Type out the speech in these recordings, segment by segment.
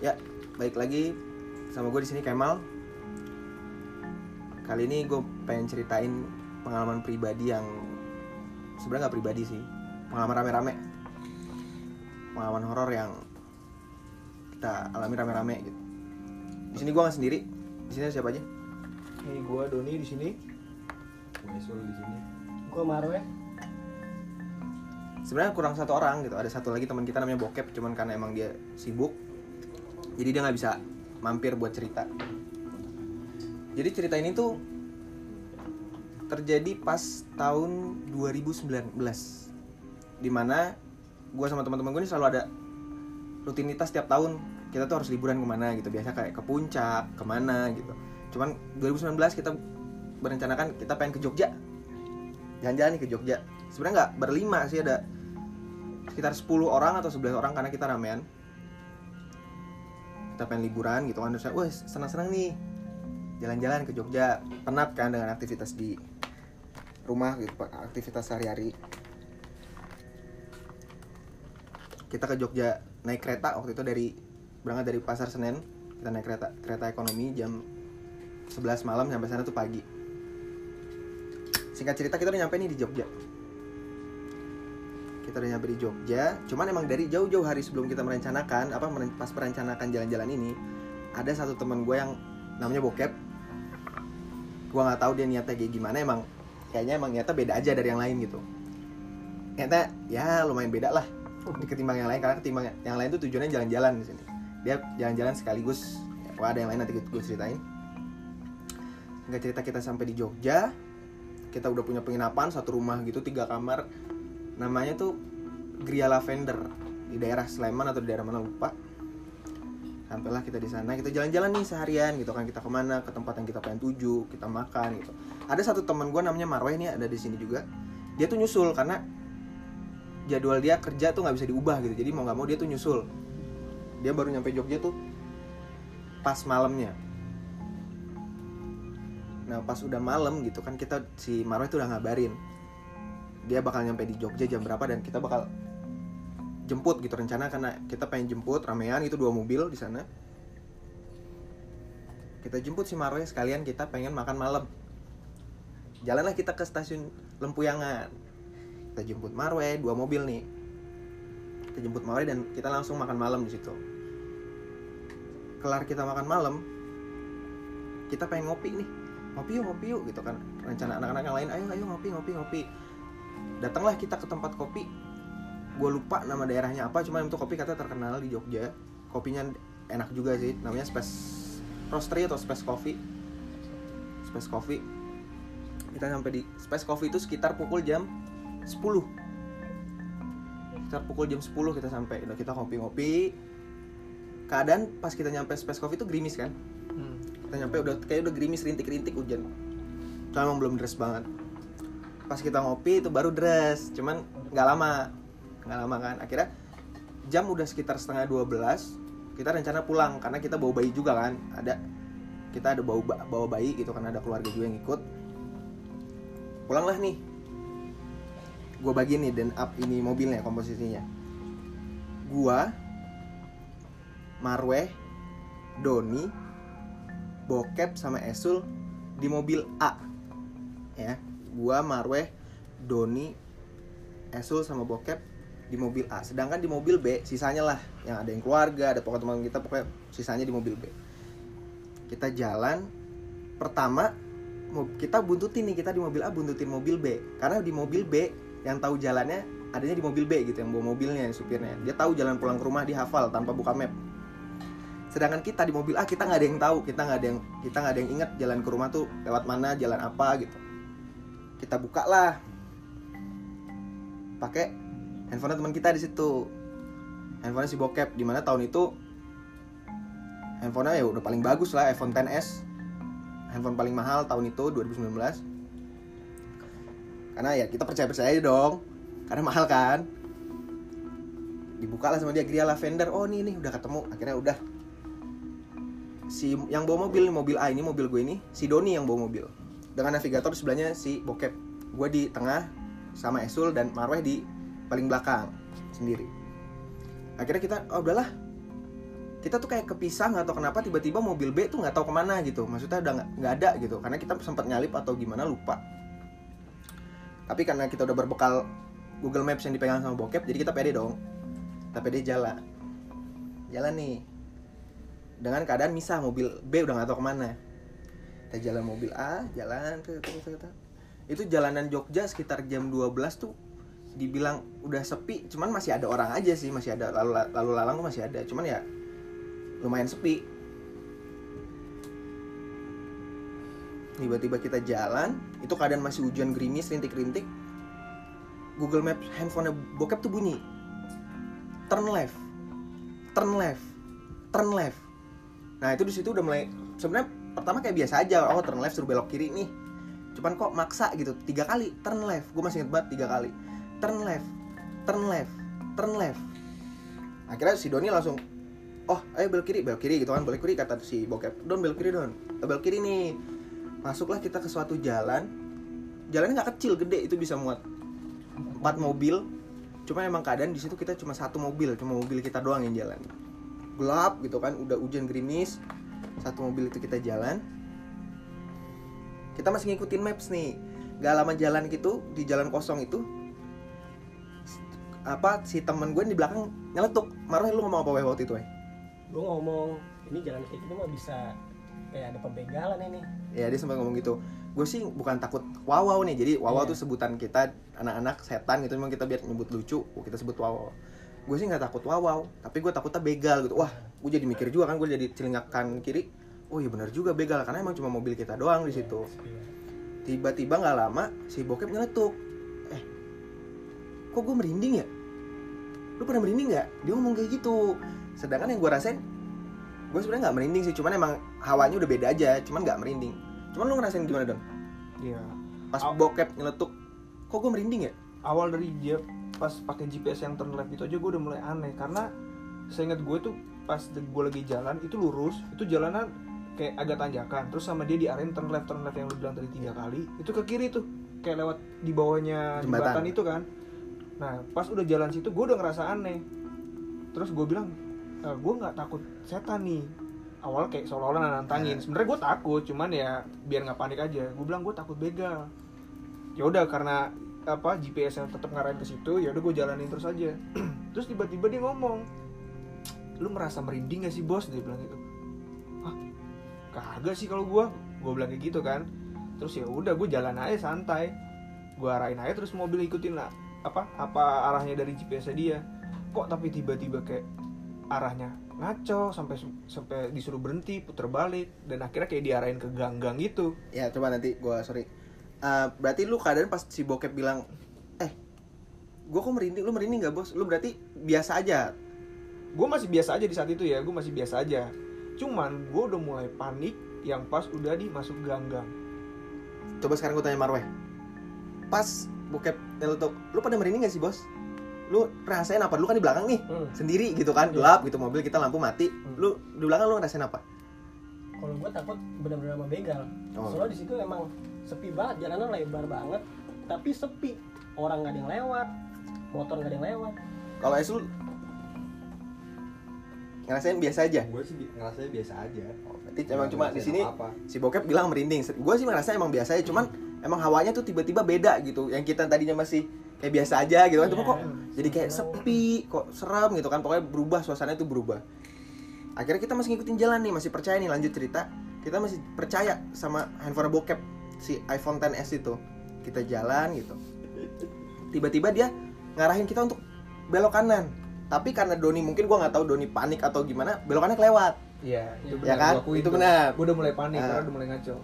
Ya, baik lagi sama gue di sini Kemal. Kali ini gue pengen ceritain pengalaman pribadi yang sebenarnya nggak pribadi sih, pengalaman rame-rame, pengalaman horor yang kita alami rame-rame gitu. Di sini gue nggak sendiri, di sini siapa aja? Nih gua Doni di sini. Mesul di sini. Gua Marwe. Sebenarnya kurang satu orang gitu, ada satu lagi teman kita namanya Bokep, cuman karena emang dia sibuk, jadi dia nggak bisa mampir buat cerita. Jadi cerita ini tuh terjadi pas tahun 2019 di mana gue sama teman-teman gue ini selalu ada rutinitas tiap tahun. Kita tuh harus liburan ke mana gitu biasa kayak ke puncak ke mana gitu. Cuman 2019 kita berencanakan kita pengen ke Jogja. Jalan-jalan nih ke Jogja. Sebenarnya nggak berlima sih ada sekitar 10 orang atau 11 orang karena kita ramean kita pengen liburan gitu kan. Terus wah senang-senang nih jalan-jalan ke Jogja. Penat kan dengan aktivitas di rumah gitu aktivitas sehari-hari. Kita ke Jogja naik kereta waktu itu dari berangkat dari pasar Senen kita naik kereta kereta ekonomi jam 11 malam sampai sana tuh pagi. Singkat cerita kita udah nyampe nih di Jogja kita udah nyampe di Jogja. Cuman emang dari jauh-jauh hari sebelum kita merencanakan apa pas merencanakan jalan-jalan ini ada satu teman gue yang namanya Bokep. Gue nggak tahu dia niatnya kayak gimana emang kayaknya emang niatnya beda aja dari yang lain gitu. Ternyata ya lumayan beda lah ketimbang yang lain karena ketimbang yang lain tuh tujuannya jalan-jalan di sini. Dia jalan-jalan sekaligus. Pokoknya ada yang lain nanti gue ceritain. Singkat cerita kita sampai di Jogja. Kita udah punya penginapan satu rumah gitu tiga kamar namanya tuh Gria Lavender. Di daerah Sleman atau di daerah mana lupa. Sampailah kita di sana. Kita jalan-jalan nih seharian gitu kan. Kita ke mana? Ke tempat yang kita pengen tuju. Kita makan gitu. Ada satu teman gue namanya Marwah ini ada di sini juga. Dia tuh nyusul karena jadwal dia kerja tuh nggak bisa diubah gitu. Jadi mau nggak mau dia tuh nyusul. Dia baru nyampe Jogja tuh pas malamnya. Nah pas udah malam gitu kan kita si Marwah itu udah ngabarin dia bakal nyampe di Jogja jam berapa dan kita bakal jemput gitu. Rencana karena kita pengen jemput ramean itu dua mobil di sana. Kita jemput si Marwah sekalian kita pengen makan malam. Jalanlah kita ke stasiun Lempuyangan. Kita jemput Marwe dua mobil nih. Kita jemput Marwe dan kita langsung makan malam di situ. Kelar kita makan malam kita pengen ngopi nih. Ngopi yuk ngopi yuk gitu kan. Rencana anak-anak yang lain ayo ayo ngopi ngopi ngopi datanglah kita ke tempat kopi. Gue lupa nama daerahnya apa cuman itu kopi katanya terkenal di Jogja. Kopinya enak juga sih namanya Space Roastery atau Space Coffee. Space Coffee. Kita sampai di Space Coffee itu sekitar pukul jam 10 sekitar pukul jam 10 kita sampai udah kita ngopi-ngopi. Keadaan pas kita nyampe Space Coffee itu gerimis kan? Hmm. kita nyampe udah kayak udah gerimis rintik-rintik hujan. Cuma emang belum dress banget pas kita ngopi itu baru dress cuman nggak lama nggak lama kan. Akhirnya jam udah sekitar setengah 12 kita rencana pulang karena kita bawa bayi juga kan. Ada kita ada bawa bawa bayi gitu kan ada keluarga juga yang ikut. Pulanglah nih. Gue bagi nih dan up ini mobilnya komposisinya. Gua Marweh Doni Bokep sama Esul di mobil A ya gua Marweh Doni Esul sama Bokep di mobil A. Sedangkan di mobil B sisanya lah. Yang ada yang keluarga ada pokoknya teman kita pokoknya sisanya di mobil B. Kita jalan pertama kita buntutin nih kita di mobil A buntutin mobil B. Karena di mobil B yang tahu jalannya adanya di mobil B gitu yang bawa mobilnya supirnya. Dia tahu jalan pulang ke rumah dihafal tanpa buka map. Sedangkan kita di mobil A kita nggak ada yang tahu kita nggak ada yang kita nggak ada yang ingat jalan ke rumah tuh lewat mana jalan apa gitu kita buka lah. Pakai handphone teman kita di situ. Handphone si bokep di mana tahun itu handphonenya ya udah paling bagus lah iPhone 10s handphone paling mahal tahun itu 2019 karena ya kita percaya percaya aja dong. Karena mahal kan. Dibuka lah sama dia Gria Lavender. Oh nih nih udah ketemu. Akhirnya udah. Si yang bawa mobil mobil A ini mobil gue ini. Si Doni yang bawa mobil dengan navigator di sebelahnya si bokep. Gue di tengah sama Esul dan Marweh di paling belakang sendiri. Akhirnya kita oh udahlah. Kita tuh kayak kepisah nggak tahu kenapa tiba-tiba mobil B tuh nggak tahu ke mana gitu. Maksudnya udah nggak ada gitu. Karena kita sempat nyalip atau gimana lupa. Tapi karena kita udah berbekal Google Maps yang dipegang sama bokep jadi kita pede dong. Kita pede jalan. Jalan nih. Dengan keadaan misah mobil B udah nggak tahu ke mana kita jalan mobil A jalan tuh, tuh. itu jalanan Jogja sekitar jam 12 tuh dibilang udah sepi cuman masih ada orang aja sih masih ada lalu lalu lalang masih ada cuman ya lumayan sepi. Tiba-tiba kita jalan itu keadaan masih hujan gerimis rintik-rintik. Google Maps handphone bokep tuh bunyi. Turn left. Turn left. Turn left. Nah itu di situ udah mulai sebenarnya pertama kayak biasa aja oh turn left suruh belok kiri nih. Cuman kok maksa gitu tiga kali turn left. Gue masih inget banget tiga kali. Turn left turn left turn left. Akhirnya si Doni langsung oh ayo belok kiri belok kiri gitu kan. Belok kiri kata si bokep. Don belok kiri don. Eh, belok kiri nih. Masuklah kita ke suatu jalan. Jalannya nggak kecil gede itu bisa muat empat mobil. Cuma emang keadaan di situ kita cuma satu mobil cuma mobil kita doang yang jalan. Gelap gitu kan udah hujan gerimis satu mobil itu kita jalan. Kita masih ngikutin maps nih. Gak lama jalan gitu di jalan kosong itu apa si temen gue di belakang nyeletuk. Marah lu ngomong apa Weh, waktu itu Weh? gue ngomong ini jalan kayak gini mah bisa kayak ada pembegalan ini. Ya dia sempat ngomong gitu. Gue sih bukan takut wawaw nih. Jadi wawaw Iya. tuh sebutan kita anak-anak setan gitu. Memang kita biar nyebut lucu kita sebut wawaw gue sih nggak takut wawaw tapi gue takutnya begal gitu. Wah gue jadi mikir juga kan gue jadi celingak kanan kiri. Oh iya benar juga begal. Karena emang cuma mobil kita doang di situ. Tiba-tiba nggak lama si bokep nyeletuk. Eh kok gue merinding ya? Lu pernah merinding nggak? Dia ngomong kayak gitu. Sedangkan yang gue rasain gue sebenarnya nggak merinding sih. Cuman emang hawanya udah beda aja cuman nggak merinding. Cuman lu ngerasain gimana dong Iya. pas Aw. bokep nyeletuk kok gue merinding ya? Awal dari dia pas pakai GPS yang turn left itu aja gue udah mulai aneh. Karena saya ingat gue tuh pas gue lagi jalan itu lurus itu jalanan kayak agak tanjakan. Terus sama dia diarahin turn left turn left yang lu bilang tadi tiga kali itu ke kiri tuh kayak lewat di bawahnya Jembatan. jembatan itu kan. Nah pas udah jalan situ gue udah ngerasa aneh. Terus gue bilang e, gue nggak takut setan nih. Awal kayak seolah-olah nantangin. Nah. sebenarnya gue takut cuman ya biar nggak panik aja. Gue bilang gue takut begal. Ya udah karena apa GPS yang tetap ngarahin ke situ ya udah gue jalanin terus aja. Terus tiba-tiba dia ngomong lu merasa merinding gak sih bos? Dia bilang gitu. Ah kagak sih kalau gue gue bilang kayak gitu kan. Terus ya udah gue jalan aja santai. Gue arahin aja terus mobil ikutin lah. Apa? Apa arahnya dari GPS dia? Kok tapi tiba-tiba kayak arahnya ngaco sampai sampai disuruh berhenti puter balik. Dan akhirnya kayak diarahin ke gang-gang gitu. Ya coba nanti gue sorry. Eh, berarti lu keadaan pas si bokep bilang eh gue kok merinding? Lu merinding nggak bos? Lu berarti biasa aja gue masih biasa aja di saat itu ya gue masih biasa aja. Cuman gue udah mulai panik yang pas udah di masuk gang-gang. Coba sekarang gue tanya Marweh. Pas bokep nyeletuk lu pada merinding gak sih bos? Lu rasain apa? Lu kan di belakang nih Hmm. sendiri gitu kan Iya. gelap gitu mobil kita lampu mati. Hmm. lu di belakang lu ngerasain apa? Kalau gue takut benar-benar sama begal. Oh. soalnya di situ emang sepi banget jalanan lebar banget tapi sepi. Orang nggak ada yang lewat motor nggak ada yang lewat. Kalau es lu ngerasain biasa aja. Gue sih bi- ngerasanya biasa aja. Berarti emang cuma di sini apa si bokep bilang merinding. Gue sih merasa emang biasa aja cuman emang hawanya tuh tiba-tiba beda gitu. Yang kita tadinya masih kayak biasa aja gitu kan cuma kok jadi kayak sepi kok serem gitu kan. Pokoknya berubah suasana itu berubah. Akhirnya kita masih ngikutin jalan nih masih percaya nih lanjut cerita. Kita masih percaya sama handphone bokep si iPhone 10s itu. Kita jalan gitu. Tiba-tiba dia ngarahin kita untuk belok kanan tapi karena Doni mungkin gua nggak tahu Doni panik atau gimana belok kanan kelewat Iya, itu Ya kan? Itu benar. Gue udah mulai panik Ah. karena udah mulai ngaco.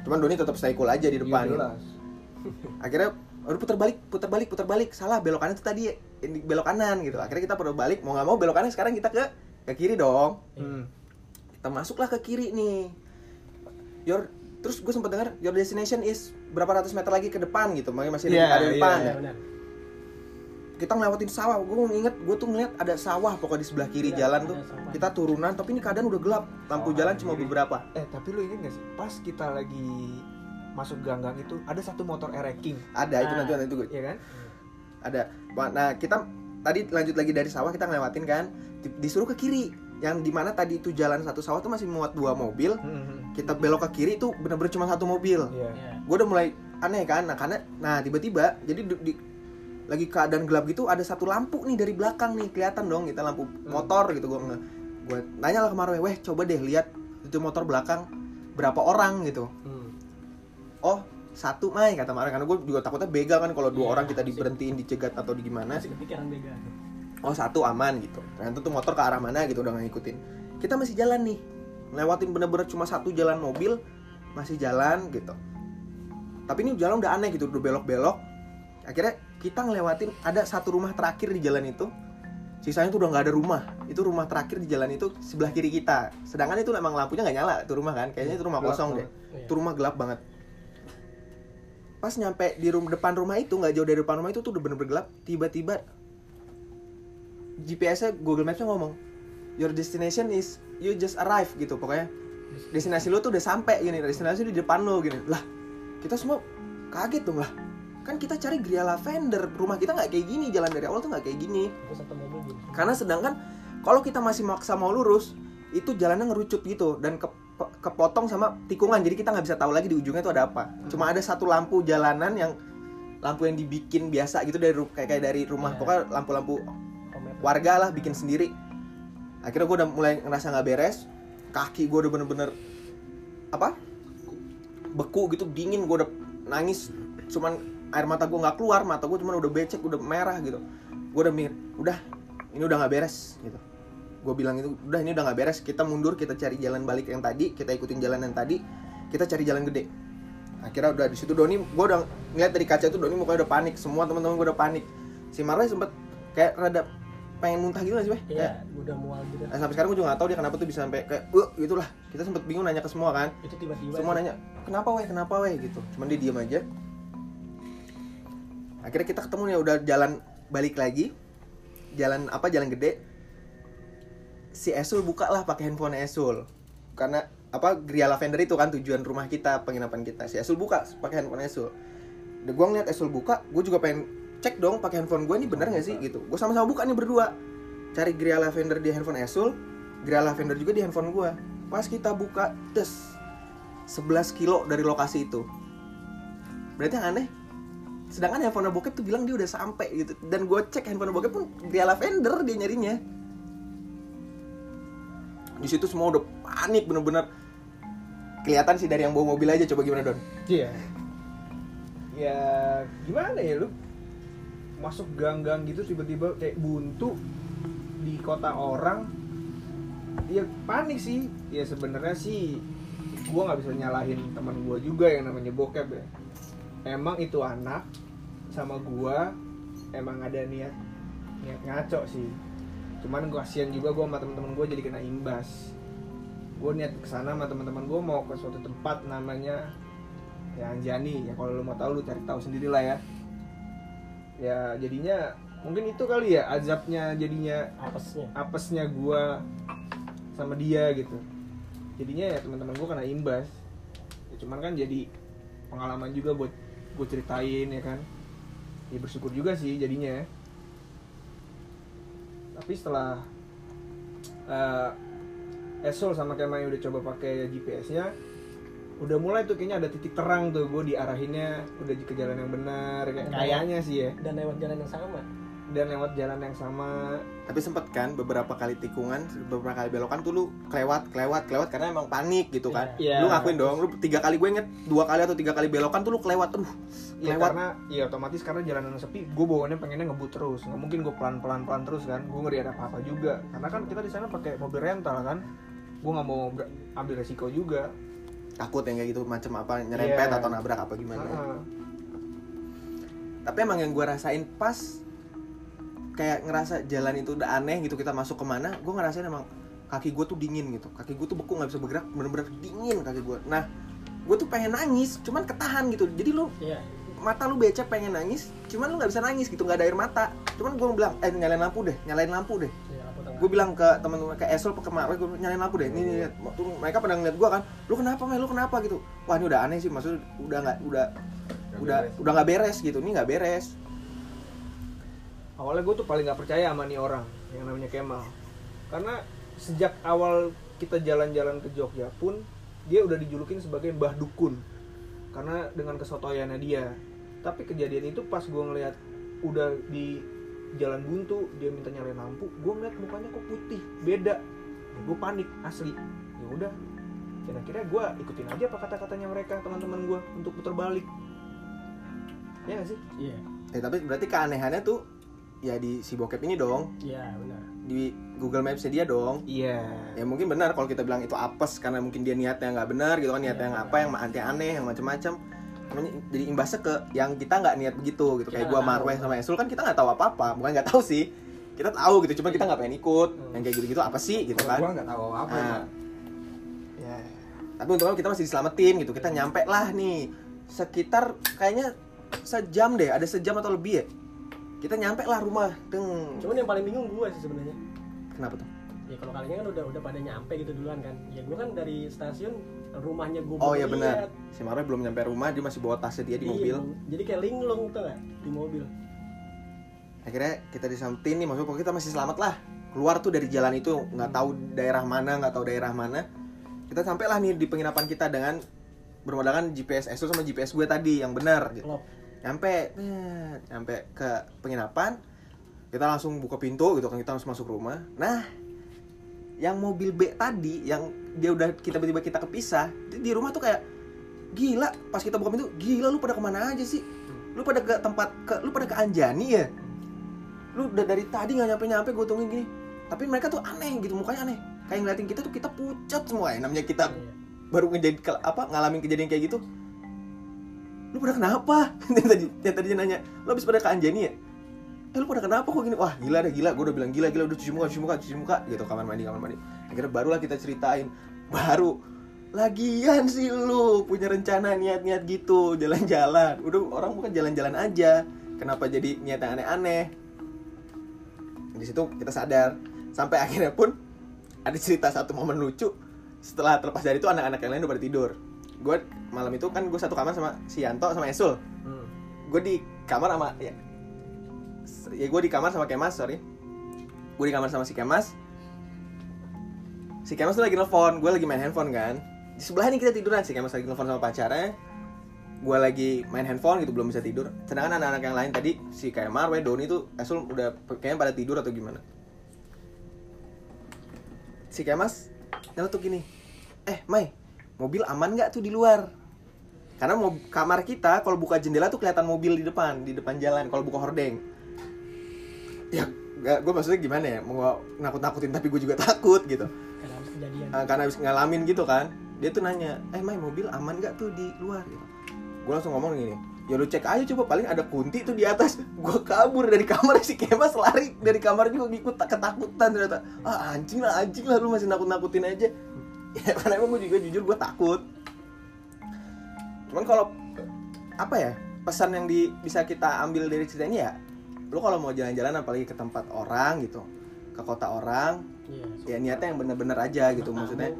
cuman Doni tetap stay cool aja di depan Iya, jelas. akhirnya udah putar balik putar balik putar balik salah belok kanan itu tadi ini belok kanan gitu akhirnya kita perlu balik mau nggak mau belok kanan sekarang kita ke ke kiri dong Hmm. kita masuklah ke kiri nih your terus gue sempat dengar your destination is berapa ratus meter lagi ke depan gitu masih Iya, ada di depan iya, ya. Ya, benar kita ngelewatin sawah gue inget gue tuh ngeliat ada sawah pokoknya di sebelah kiri Iya, jalan tuh sawah. kita turunan tapi ini keadaan udah gelap lampu Oh, jalan cuma kiri. beberapa Eh, tapi lu inget gak sih? Pas kita lagi masuk gang-gang itu ada satu motor ereking, ada itu Ah. nanti nanti gue ya kan? ada nah kita tadi lanjut lagi dari sawah kita ngelewatin kan di- disuruh ke kiri yang di mana tadi itu jalan satu sawah tuh masih muat dua mobil Hmm, kita belok ke kiri itu bener-bener cuma satu mobil Iya. Iya. gue udah mulai aneh kan nah karena nah tiba-tiba jadi di, di- lagi keadaan gelap gitu ada satu lampu nih dari belakang nih kelihatan dong kita lampu motor gitu gue gue nanya lah kemarin weh coba deh lihat itu motor belakang berapa orang gitu. Hmm. oh satu Mai kata Mare karena gue juga takutnya begal kan kalau dua Iya, orang kita diberhentiin dicegat atau di gimana Masih kepikiran bega. oh satu aman gitu. Ternyata tuh motor ke arah mana gitu udah nggak ngikutin. Kita masih jalan nih lewatin bener-bener cuma satu jalan mobil masih jalan gitu. Tapi ini jalan udah aneh gitu udah belok-belok. Akhirnya kita ngelewatin ada satu rumah terakhir di jalan itu. Sisanya tuh udah nggak ada rumah. Itu rumah terakhir di jalan itu sebelah kiri kita. Sedangkan itu emang lampunya nggak nyala itu rumah kan. Kayaknya itu rumah Gelap kosong deh. banget. Iya. itu rumah gelap banget. Pas nyampe di rum depan rumah itu nggak jauh dari depan rumah itu tuh udah bener-bener gelap. Tiba-tiba GPS-nya Google Maps-nya ngomong your destination is you just arrive gitu pokoknya. Destinasi. Lu tuh udah sampai gini destinasi di depan lu gini. Lah kita semua kaget dong lah kan kita cari Gria Lavender. Rumah kita nggak kayak gini jalan dari awal tuh nggak kayak gini. Karena sedangkan kalau kita masih maksa mau lurus itu jalannya ngerucut gitu dan ke, kepotong sama tikungan. Jadi kita nggak bisa tahu lagi di ujungnya itu ada apa. Cuma ada satu lampu jalanan yang lampu yang dibikin biasa gitu dari kayak kayak dari rumah. Iya. pokoknya lampu-lampu warga lah bikin sendiri. Akhirnya gue udah mulai ngerasa nggak beres. Kaki gue udah bener-bener apa? Beku gitu dingin. Gue udah nangis. Cuman air mata gue nggak keluar mata gue cuman udah becek udah merah gitu. Gue udah mikir udah ini udah nggak beres gitu. Gue bilang itu udah ini udah nggak beres kita mundur kita cari jalan balik yang tadi kita ikutin jalan yang tadi kita cari jalan gede. Akhirnya udah di situ Doni gue udah ngeliat dari kaca itu Doni mukanya udah panik semua teman-teman gue udah panik. Si Marley sempet kayak rada pengen muntah gitu gak sih? Kayak- Iya, udah mual gitu. Nah, sampai sekarang gue juga gak tahu dia kenapa tuh bisa sampai kayak uh gitu lah kita sempet bingung nanya ke semua kan. Itu tiba-tiba. semua nanya kenapa weh? Kenapa weh? gitu. Cuman dia diem aja akhirnya kita ketemu ya udah jalan balik lagi. Jalan apa jalan gede. Si Esul buka lah pakai handphone Esul. Karena apa Gria Lavender itu kan tujuan rumah kita penginapan kita. Si Esul buka pakai handphone Esul. Udah gue ngeliat Esul buka gue juga pengen cek dong pakai handphone gue ini bener nggak sih gitu. Gue sama-sama buka nih berdua. Cari Gria Lavender di handphone Esul Gria Lavender juga di handphone gue pas kita buka des 11 kilo dari lokasi itu. Berarti yang aneh sedangkan handphone bokep tuh bilang dia udah sampai gitu dan gue cek handphone bokep pun Gria Lavender dia nyarinya di situ semua udah panik bener-bener kelihatan sih dari yang bawa mobil aja coba gimana Don Iya. Ya gimana ya lu masuk gang-gang gitu tiba-tiba kayak buntu di kota orang. Ya panik sih. Ya sebenarnya sih gua nggak bisa nyalahin teman gua juga yang namanya bokep ya. Emang itu anak sama gua emang ada niat niat ngaco sih. Cuman gua kasihan juga gua sama teman-teman gua jadi kena imbas. Gue niat ke sana sama teman-teman gue mau ke suatu tempat namanya ya Anjani ya kalau lu mau tahu lu cari tahu sendiri lah ya ya jadinya mungkin itu kali ya azabnya jadinya Apesnya. apesnya gua sama dia gitu jadinya ya teman-teman gua kena imbas ya, cuman kan jadi pengalaman juga buat gue ceritain ya kan? Ya bersyukur juga sih jadinya. Tapi setelah eh Esol sama Kemai udah coba pakai GPS-nya udah mulai tuh kayaknya ada titik terang tuh gue diarahinnya udah ke jalan yang benar kayak kayaknya sih ya. Dan lewat jalan yang sama. Dan lewat jalan yang sama tapi sempet kan beberapa kali tikungan beberapa kali belokan tuh lu kelewat kelewat kelewat karena emang panik gitu kan Iya. lu ngakuin dong lu tiga kali gue inget dua kali atau tiga kali belokan tuh lu kelewat aduh ya Lewat. karena ya otomatis karena jalanan sepi gue bawaannya pengennya ngebut terus nggak mungkin gue pelan pelan pelan terus kan gue ngeri ada apa apa juga karena kan kita di sana pakai mobil rental kan gue nggak mau ambil resiko juga takut yang kayak gitu macam apa nyerempet Iya. atau nabrak apa gimana Heeh. tapi emang yang gue rasain pas kayak ngerasa jalan itu udah aneh gitu kita masuk ke mana gue ngerasain emang kaki gue tuh dingin gitu. Kaki gue tuh beku nggak bisa bergerak bener-bener dingin kaki gue nah gue tuh pengen nangis cuman ketahan gitu. Jadi lu Iya. mata lu becek pengen nangis cuman lu nggak bisa nangis gitu nggak ada air mata. Cuman gue bilang eh nyalain lampu deh nyalain lampu deh. Iya, lampu tengah. gue bilang ke temen-temen ke Esol ke kemarin gue nyalain lampu deh. Ini, lihat. Mereka pada ngeliat gue kan lu kenapa Mel? Lu kenapa? Gitu. Wah ini udah aneh sih maksudnya udah nggak udah udah udah nggak beres gitu. Ini nggak beres awalnya gue tuh paling nggak percaya sama nih orang yang namanya Kemal. Karena sejak awal kita jalan-jalan ke Jogja pun dia udah dijulukin sebagai Mbah Dukun. Karena dengan kesotoyannya dia. Tapi kejadian itu pas gue ngeliat udah di jalan buntu dia minta nyalain lampu gue ngeliat mukanya kok putih beda. Gue panik asli. Ya udah dan akhirnya gue ikutin aja apa kata-katanya mereka teman-teman gue untuk putar balik. Ya gak sih? Iya. Eh, tapi berarti keanehannya tuh ya di si bokep ini dong. Iya benar. Di Google Maps dia dong. Iya. Ya mungkin benar kalau kita bilang itu apes karena mungkin dia niatnya nggak benar gitu kan niatnya Iya, yang iya. apa yang aneh aneh yang macam-macam Namanya jadi imbasnya ke yang kita nggak niat begitu gitu. Kayak gua tahu. Marweh sama Esul kan kita nggak tahu apa apa bukan nggak tahu sih. Kita tahu gitu cuma kita nggak pengen ikut. Hmm. yang kayak gitu-gitu apa sih gitu kan? gua nggak tahu apa Nah, ya. Tapi untungnya kita masih diselamatin gitu kita nyampe lah nih. Sekitar kayaknya sejam deh ada sejam atau lebih ya kita nyampe lah rumah deng. Cuman yang paling bingung gue sih sebenarnya. Kenapa tuh? Ya kalau kalian kan udah udah pada nyampe gitu duluan kan. Ya gue kan dari stasiun rumahnya gue oh iya benar. si Marweh belum nyampe rumah dia masih bawa tasnya dia di mobil. jadi kayak linglung tuh gak di mobil. Akhirnya kita disampetin nih maksudnya kita masih selamat lah. Keluar tuh dari jalan itu nggak tahu daerah mana nggak tahu daerah mana. Kita sampailah nih di penginapan kita dengan bermodalkan GPS itu sama GPS gue tadi yang benar gitu nyampe. Nyampe ke penginapan. Kita langsung buka pintu gitu kan kita langsung masuk rumah. Nah yang mobil B tadi yang dia udah kita tiba-tiba kita kepisah di, di rumah tuh kayak gila pas kita buka pintu gila lu pada ke mana aja sih? Lu pada ke tempat ke lu pada ke Anjani ya? Lu udah dari tadi nggak nyampe nyampe gue tungguin gini. Tapi mereka tuh aneh gitu mukanya aneh. Kayak ngeliatin kita tuh kita pucat semua ya namanya kita Iya. baru ngejadi apa ngalamin kejadian kayak gitu lu pada kenapa? Yang tadi yang tadi dia nanya lu habis pada ke Anjani ya? Eh lu pada kenapa kok gini? Wah gila deh gila gue udah bilang gila gila udah cuci muka cuci muka cuci muka. Gitu kamar mandi kamar mandi. Akhirnya barulah kita ceritain. Baru lagian sih lu punya rencana niat-niat gitu jalan-jalan. Udah orang bukan jalan-jalan aja. Kenapa jadi niat yang aneh-aneh? Di situ kita sadar. Sampai akhirnya pun ada cerita satu momen lucu. Setelah terlepas dari itu anak-anak yang lain udah pada tidur gue malam itu kan gue satu kamar sama si Yanto sama Esul. Hmm. gue di kamar sama ya ya gue di kamar sama Kemas sorry. Gue di kamar sama si Kemas. Si Kemas tuh lagi nelfon gue lagi main handphone kan. Di sebelah ini kita tiduran si Kemas lagi nelfon sama pacarnya. Gue lagi main handphone gitu belum bisa tidur. Sedangkan anak-anak yang lain tadi si kayak Marwe Doni tuh Esul udah kayaknya pada tidur atau gimana. Si Kemas nyeletuk gini. Eh Mai mobil aman nggak tuh di luar? Karena mau kamar kita kalau buka jendela tuh kelihatan mobil di depan di depan jalan kalau buka hordeng. Ya gue maksudnya gimana ya? Mau nakut nakutin tapi gue juga takut gitu. Karena habis kejadian. Ah, karena habis ngalamin gitu kan. Dia tuh nanya eh Mai mobil aman gak tuh di luar? Gitu. Gue langsung ngomong gini ya lu cek aja coba paling ada kunti tuh di atas. Gue kabur dari kamar si Kemas lari dari kamar juga ngikut tak ketakutan ternyata. Ah anjing lah anjing lah lu masih nakut nakutin aja ya karena emang gue juga jujur gue takut. Cuman kalau apa ya pesan yang di, bisa kita ambil dari cerita ini ya lu kalau mau jalan-jalan apalagi ke tempat orang gitu ke kota orang iya ya niatnya yang bener-bener aja gitu. Bertamu. maksudnya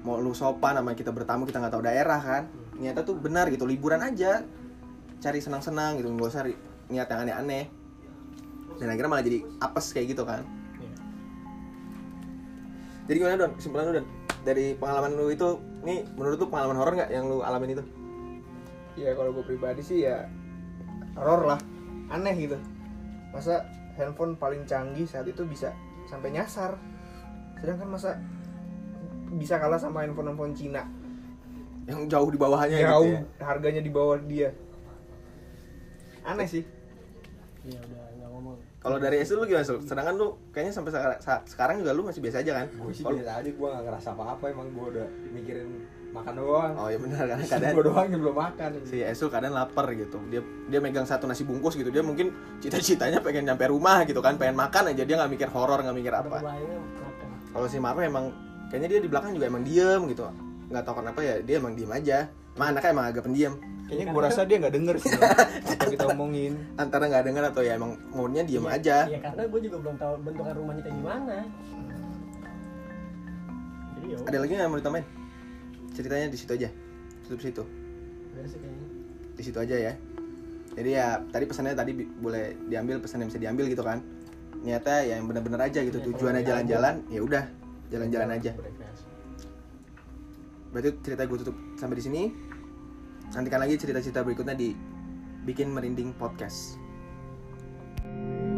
mau lu sopan sama kita bertamu kita nggak tahu daerah kan niatnya tuh benar gitu liburan aja. Cari senang-senang gitu nggak usah niat yang aneh-aneh. Dan akhirnya malah jadi apes kayak gitu kan. Iya. jadi gimana don? Kesimpulan lu don dari pengalaman lu itu nih menurut lu pengalaman horor nggak yang lu alamin itu? Ya kalau gue pribadi sih ya horor lah. Aneh gitu. Masa handphone paling canggih saat itu bisa sampai nyasar. Sedangkan masa bisa kalah sama handphone handphone Cina. Yang jauh di bawahnya jauh gitu ya? harganya di bawah dia. Aneh sih. Iya udah nggak ngomong kalau dari SD lu gimana Sul? sedangkan lu kayaknya sampai sekarang, juga lu masih biasa aja kan? Gue sih Kalau- biasa aja gue gak ngerasa apa-apa emang gue udah mikirin makan doang. Oh iya benar karena kadang gue doang yang belum makan. Si Esul kadang lapar gitu. Dia dia megang satu nasi bungkus gitu. Dia mungkin cita-citanya pengen nyampe rumah gitu kan pengen makan aja. Dia nggak mikir horor nggak mikir apa. Kalau si Marwe emang kayaknya dia di belakang juga emang diem gitu. Nggak tahu kenapa ya dia emang diem aja. Emang anaknya emang agak pendiam kayaknya gue rasa dia nggak denger sih apa kita omongin. antara nggak dengar atau ya emang maunya diem Iya, aja. Iya karena gue juga belum tahu bentukan rumahnya kayak gimana. Jadi ya ada lagi nggak yang mau ditambahin? Ceritanya di situ aja. Tutup situ. Di situ aja ya. Jadi ya tadi pesannya tadi boleh diambil pesan yang bisa diambil gitu kan. Niatnya ya yang bener-bener aja gitu Iya, tujuannya jalan-jalan. ya udah jalan-jalan aja. berarti cerita gue tutup sampai di sini nantikan lagi cerita-cerita berikutnya di bikin merinding podcast. thank you